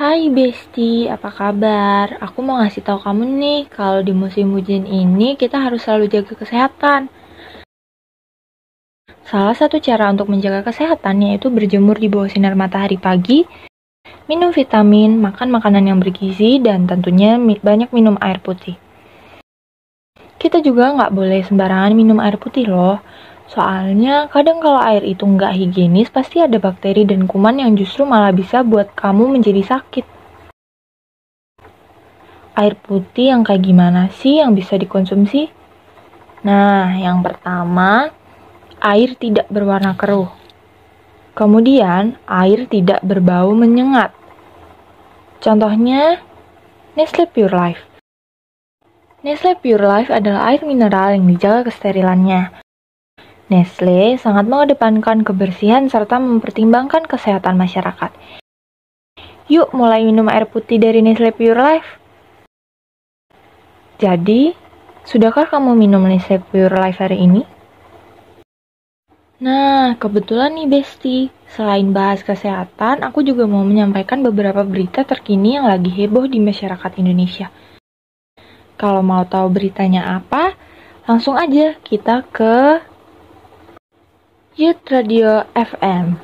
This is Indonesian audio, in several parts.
Hai Besti, apa kabar? Aku mau ngasih tahu kamu nih, kalau di musim hujan ini kita harus selalu jaga kesehatan. Salah satu cara untuk menjaga kesehatan yaitu berjemur di bawah sinar matahari pagi, minum vitamin, makan makanan yang bergizi, dan tentunya banyak minum air putih. Kita juga nggak boleh sembarangan minum air putih loh, Soalnya kadang kalau air itu nggak higienis pasti ada bakteri dan kuman yang justru malah bisa buat kamu menjadi sakit. Air putih yang kayak gimana sih yang bisa dikonsumsi? Nah, yang pertama, air tidak berwarna keruh. Kemudian, air tidak berbau menyengat. Contohnya, Nestle Pure Life. Nestle Pure Life adalah air mineral yang dijaga kesterilannya. Nestle sangat mengedepankan kebersihan serta mempertimbangkan kesehatan masyarakat. Yuk mulai minum air putih dari Nestle Pure Life. Jadi, sudahkah kamu minum Nestle Pure Life hari ini? Nah, kebetulan nih Besti, selain bahas kesehatan, aku juga mau menyampaikan beberapa berita terkini yang lagi heboh di masyarakat Indonesia. Kalau mau tahu beritanya apa, langsung aja kita ke Youth Radio FM.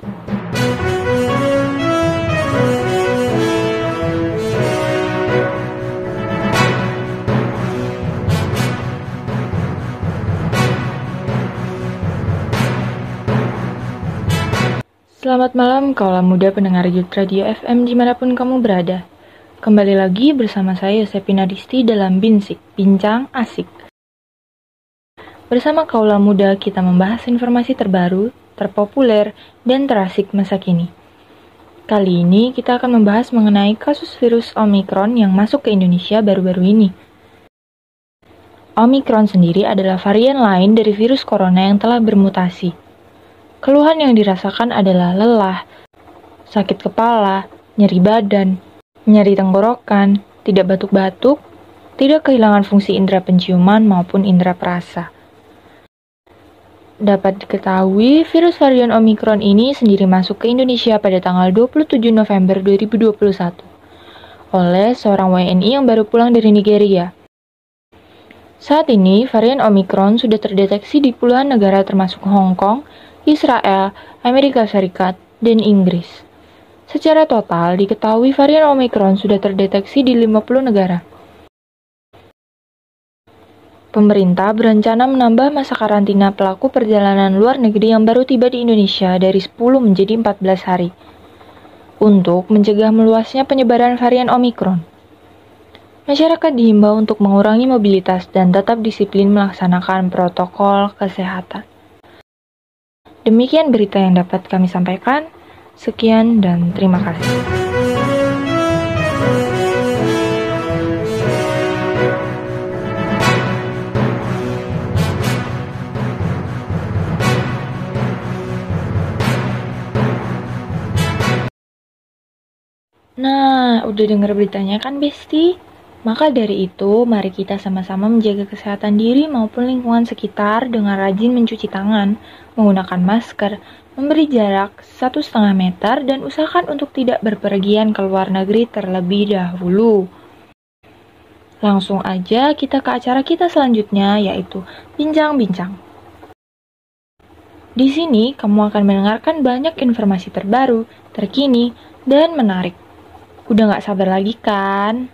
Selamat malam kaulah muda pendengar Youth Radio FM di mana pun kamu berada. Kembali lagi bersama saya Yosepina Disti dalam Binsik, Bincang Asik. Bersama Kaula Muda, kita membahas informasi terbaru, terpopuler, dan terasik masa kini. Kali ini kita akan membahas mengenai kasus virus Omicron yang masuk ke Indonesia baru-baru ini. Omicron sendiri adalah varian lain dari virus corona yang telah bermutasi. Keluhan yang dirasakan adalah lelah, sakit kepala, nyeri badan, nyeri tenggorokan, tidak batuk-batuk, tidak kehilangan fungsi indera penciuman maupun indera perasa. Dapat diketahui, virus varian Omicron ini sendiri masuk ke Indonesia pada tanggal 27 November 2021 oleh seorang WNI yang baru pulang dari Nigeria. Saat ini, varian Omicron sudah terdeteksi di puluhan negara termasuk Hong Kong, Israel, Amerika Serikat, dan Inggris. Secara total, diketahui varian Omicron sudah terdeteksi di 50 negara. Pemerintah berencana menambah masa karantina pelaku perjalanan luar negeri yang baru tiba di Indonesia dari 10 menjadi 14 hari untuk mencegah meluasnya penyebaran varian Omikron. Masyarakat dihimbau untuk mengurangi mobilitas dan tetap disiplin melaksanakan protokol kesehatan. Demikian berita yang dapat kami sampaikan. Sekian dan terima kasih. Nah, udah denger beritanya kan, Besti? Maka dari itu, mari kita sama-sama menjaga kesehatan diri maupun lingkungan sekitar dengan rajin mencuci tangan, menggunakan masker, memberi jarak satu setengah meter, dan usahakan untuk tidak berpergian ke luar negeri terlebih dahulu. Langsung aja kita ke acara kita selanjutnya, yaitu bincang-bincang. Di sini, kamu akan mendengarkan banyak informasi terbaru, terkini, dan menarik. Udah gak sabar lagi kan?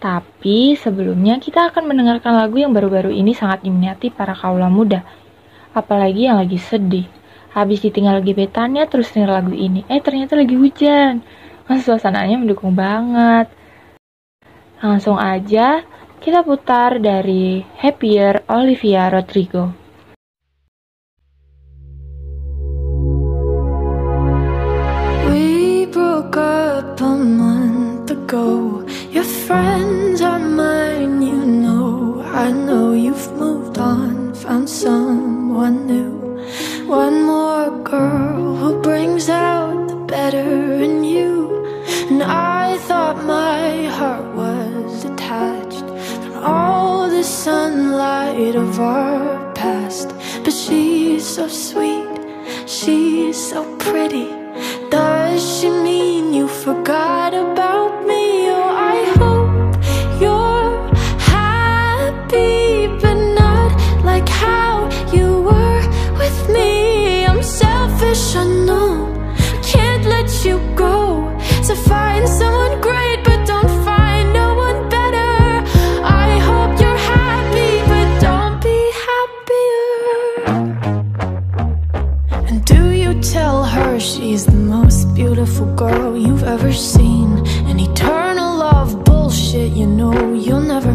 Tapi sebelumnya kita akan mendengarkan lagu yang baru-baru ini sangat diminati para kaula muda. Apalagi yang lagi sedih. Habis ditinggal gebetannya terus denger lagu ini. Eh ternyata lagi hujan. Mas suasananya mendukung banget. Langsung aja kita putar dari Happier Olivia Rodrigo. Go. Your friends are mine, you know. I know you've moved on, found someone new. One more girl who brings out the better in you. And I thought my heart was detached from all the sunlight of our past. But she's so sweet, she's so pretty. Does she mean you? forgot about me. Oh, I hope you're happy, but not like how you were with me. I'm selfish, I know. Can't let you go. So find someone great, but don't find no one better. I hope you're happy, but don't be happier. And do you tell her she's the most beautiful girl you've ever seen? An eternal love bullshit, you know you'll never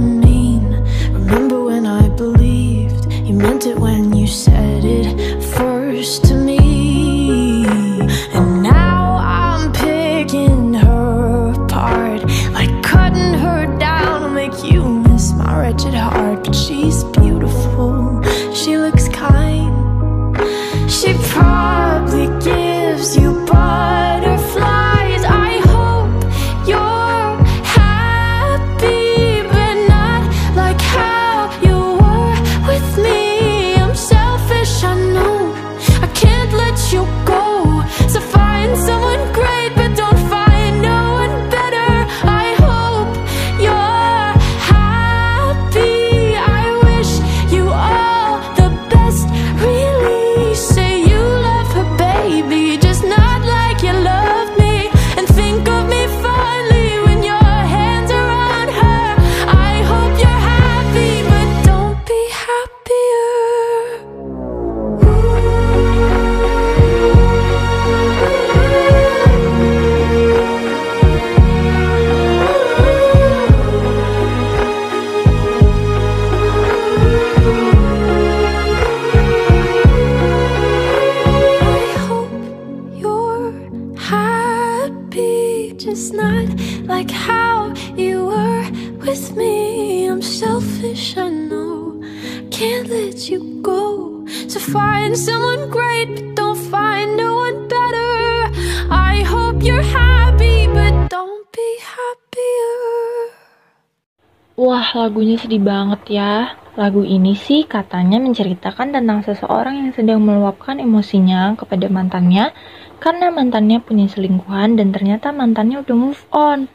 lagunya sedih banget ya. Lagu ini sih katanya menceritakan tentang seseorang yang sedang meluapkan emosinya kepada mantannya karena mantannya punya selingkuhan dan ternyata mantannya udah move on.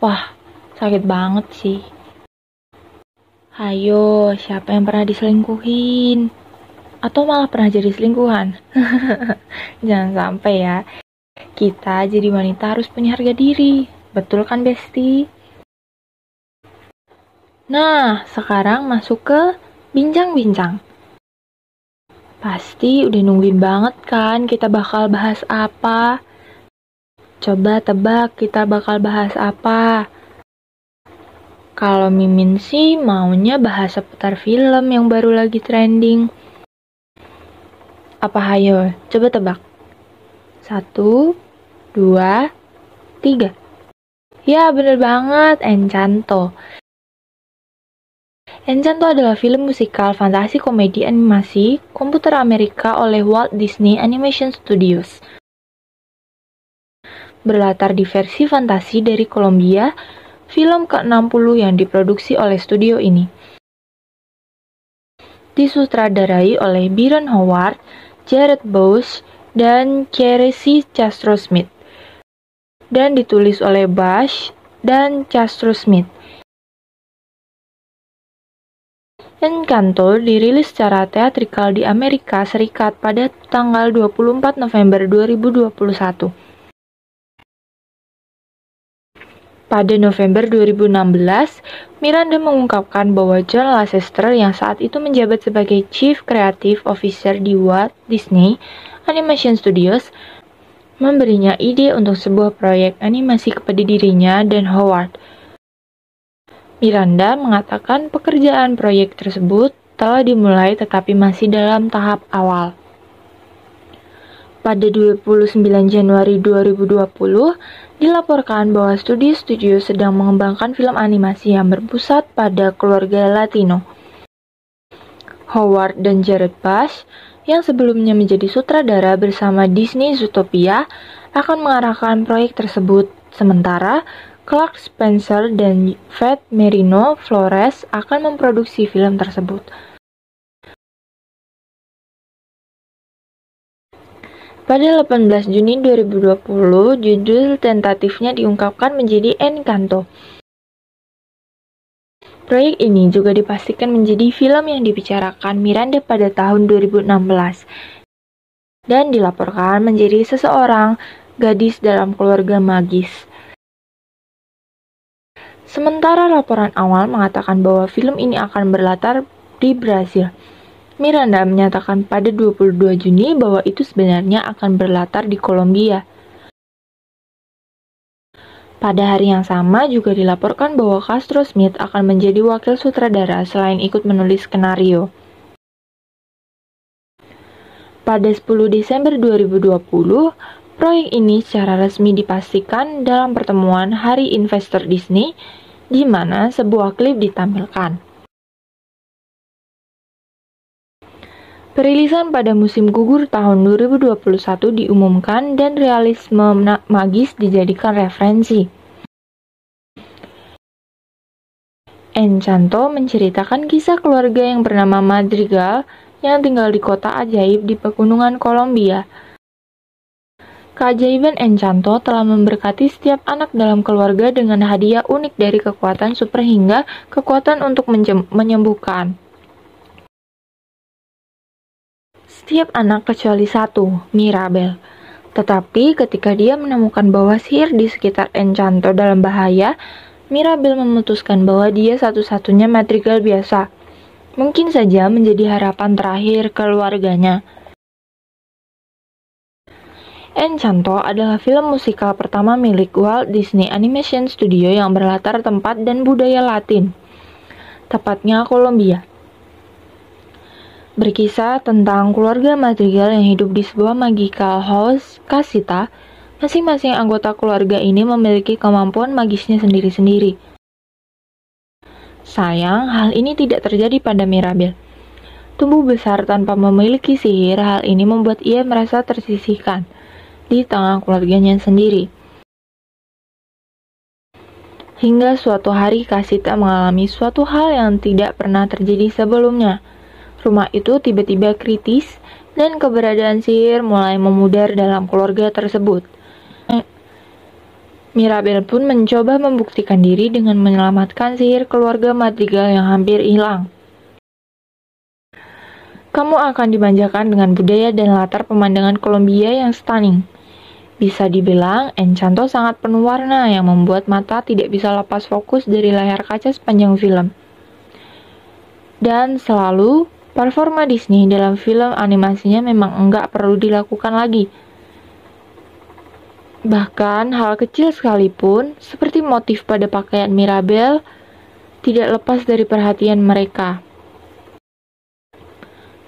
Wah, sakit banget sih. Hayo, siapa yang pernah diselingkuhin? Atau malah pernah jadi selingkuhan? Jangan sampai ya. Kita jadi wanita harus punya harga diri. Betul kan, Besti? Nah, sekarang masuk ke bincang-bincang. Pasti udah nungguin banget kan kita bakal bahas apa? Coba tebak kita bakal bahas apa? Kalau Mimin sih maunya bahas seputar film yang baru lagi trending. Apa hayo? Coba tebak. Satu, dua, tiga. Ya, bener banget, Encanto. Encanto adalah film musikal fantasi komedi animasi komputer Amerika oleh Walt Disney Animation Studios. Berlatar di versi fantasi dari Columbia, film ke-60 yang diproduksi oleh studio ini. Disutradarai oleh Byron Howard, Jared Bush, dan Keresi Castro Smith. Dan ditulis oleh Bush dan Castro Smith. Encanto dirilis secara teatrikal di Amerika Serikat pada tanggal 24 November 2021. Pada November 2016, Miranda mengungkapkan bahwa John Lasseter yang saat itu menjabat sebagai Chief Creative Officer di Walt Disney Animation Studios memberinya ide untuk sebuah proyek animasi kepada dirinya dan Howard. Miranda mengatakan pekerjaan proyek tersebut telah dimulai tetapi masih dalam tahap awal. Pada 29 Januari 2020, dilaporkan bahwa studio-studio sedang mengembangkan film animasi yang berpusat pada keluarga Latino. Howard dan Jared Bush, yang sebelumnya menjadi sutradara bersama Disney Zootopia, akan mengarahkan proyek tersebut, sementara Clark Spencer dan Fred Merino Flores akan memproduksi film tersebut. Pada 18 Juni 2020, judul tentatifnya diungkapkan menjadi Encanto. Proyek ini juga dipastikan menjadi film yang dibicarakan Miranda pada tahun 2016 dan dilaporkan menjadi seseorang gadis dalam keluarga magis. Sementara laporan awal mengatakan bahwa film ini akan berlatar di Brasil. Miranda menyatakan pada 22 Juni bahwa itu sebenarnya akan berlatar di Kolombia. Pada hari yang sama juga dilaporkan bahwa Castro Smith akan menjadi wakil sutradara selain ikut menulis skenario. Pada 10 Desember 2020, proyek ini secara resmi dipastikan dalam pertemuan Hari Investor Disney, di mana sebuah klip ditampilkan. Perilisan pada musim gugur tahun 2021 diumumkan dan realisme magis dijadikan referensi. Encanto menceritakan kisah keluarga yang bernama Madrigal yang tinggal di kota ajaib di pegunungan Kolombia. Keajaiban Encanto telah memberkati setiap anak dalam keluarga dengan hadiah unik dari kekuatan super hingga kekuatan untuk menyembuhkan. setiap anak kecuali satu, Mirabel. Tetapi ketika dia menemukan bahwa sihir di sekitar Enchanto dalam bahaya, Mirabel memutuskan bahwa dia satu-satunya madrigal biasa. Mungkin saja menjadi harapan terakhir keluarganya. Enchanto adalah film musikal pertama milik Walt Disney Animation Studio yang berlatar tempat dan budaya Latin, tepatnya Kolombia berkisah tentang keluarga Madrigal yang hidup di sebuah magical house Casita. Masing-masing anggota keluarga ini memiliki kemampuan magisnya sendiri-sendiri. Sayang, hal ini tidak terjadi pada Mirabel. Tumbuh besar tanpa memiliki sihir, hal ini membuat ia merasa tersisihkan di tengah keluarganya sendiri. Hingga suatu hari Kasita mengalami suatu hal yang tidak pernah terjadi sebelumnya. Rumah itu tiba-tiba kritis dan keberadaan sihir mulai memudar dalam keluarga tersebut. Mirabel pun mencoba membuktikan diri dengan menyelamatkan sihir keluarga Madrigal yang hampir hilang. Kamu akan dimanjakan dengan budaya dan latar pemandangan Kolombia yang stunning. Bisa dibilang, Enchanto sangat penuh warna yang membuat mata tidak bisa lepas fokus dari layar kaca sepanjang film. Dan selalu Performa Disney dalam film animasinya memang enggak perlu dilakukan lagi. Bahkan hal kecil sekalipun, seperti motif pada pakaian Mirabel, tidak lepas dari perhatian mereka.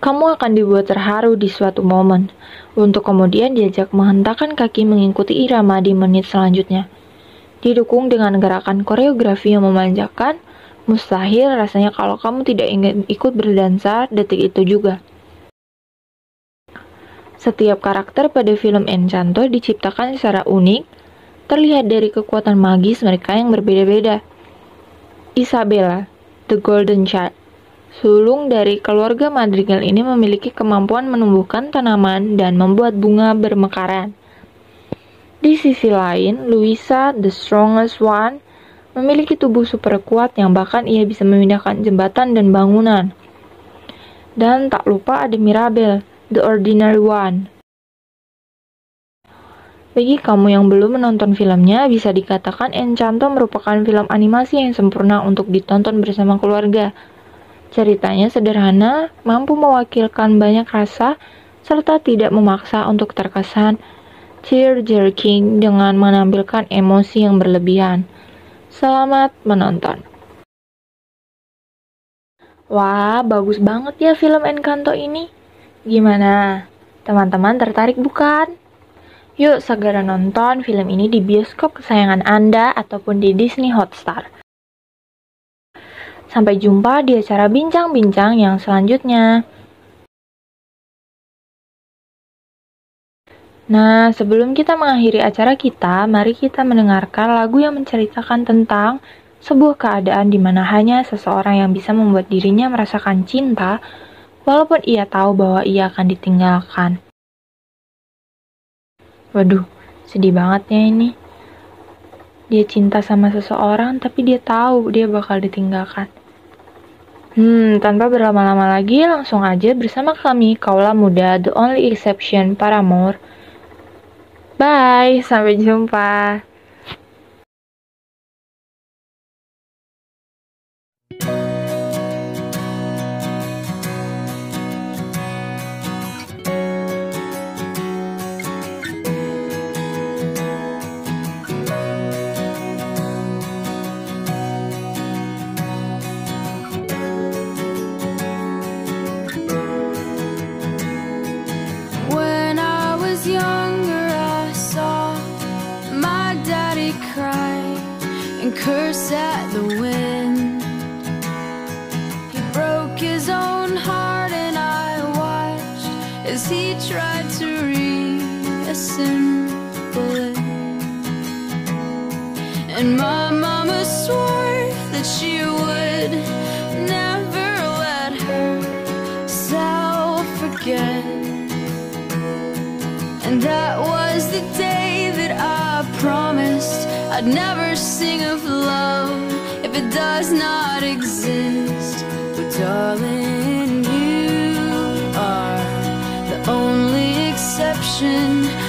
Kamu akan dibuat terharu di suatu momen, untuk kemudian diajak menghentakkan kaki mengikuti irama di menit selanjutnya. Didukung dengan gerakan koreografi yang memanjakan, Mustahil rasanya kalau kamu tidak ingin ikut berdansa detik itu juga. Setiap karakter pada film Encanto diciptakan secara unik, terlihat dari kekuatan magis mereka yang berbeda-beda. Isabella, the Golden Child, sulung dari keluarga Madrigal ini memiliki kemampuan menumbuhkan tanaman dan membuat bunga bermekaran. Di sisi lain, Luisa, the strongest one, memiliki tubuh super kuat yang bahkan ia bisa memindahkan jembatan dan bangunan. Dan tak lupa ada Mirabel, the ordinary one. Bagi kamu yang belum menonton filmnya, bisa dikatakan Encanto merupakan film animasi yang sempurna untuk ditonton bersama keluarga. Ceritanya sederhana, mampu mewakilkan banyak rasa, serta tidak memaksa untuk terkesan tear-jerking dengan menampilkan emosi yang berlebihan. Selamat menonton. Wah, bagus banget ya film Encanto ini. Gimana? Teman-teman tertarik bukan? Yuk segera nonton film ini di bioskop kesayangan Anda ataupun di Disney Hotstar. Sampai jumpa di acara bincang-bincang yang selanjutnya. Nah, sebelum kita mengakhiri acara kita, mari kita mendengarkan lagu yang menceritakan tentang sebuah keadaan di mana hanya seseorang yang bisa membuat dirinya merasakan cinta, walaupun ia tahu bahwa ia akan ditinggalkan. Waduh, sedih banget ya ini. Dia cinta sama seseorang, tapi dia tahu dia bakal ditinggalkan. Hmm, tanpa berlama-lama lagi, langsung aja bersama kami, Kaula Muda, The Only Exception, Paramore. Bye, sampai jumpa. And that was the day that I promised I'd never sing of love if it does not exist. But darling, you are the only exception.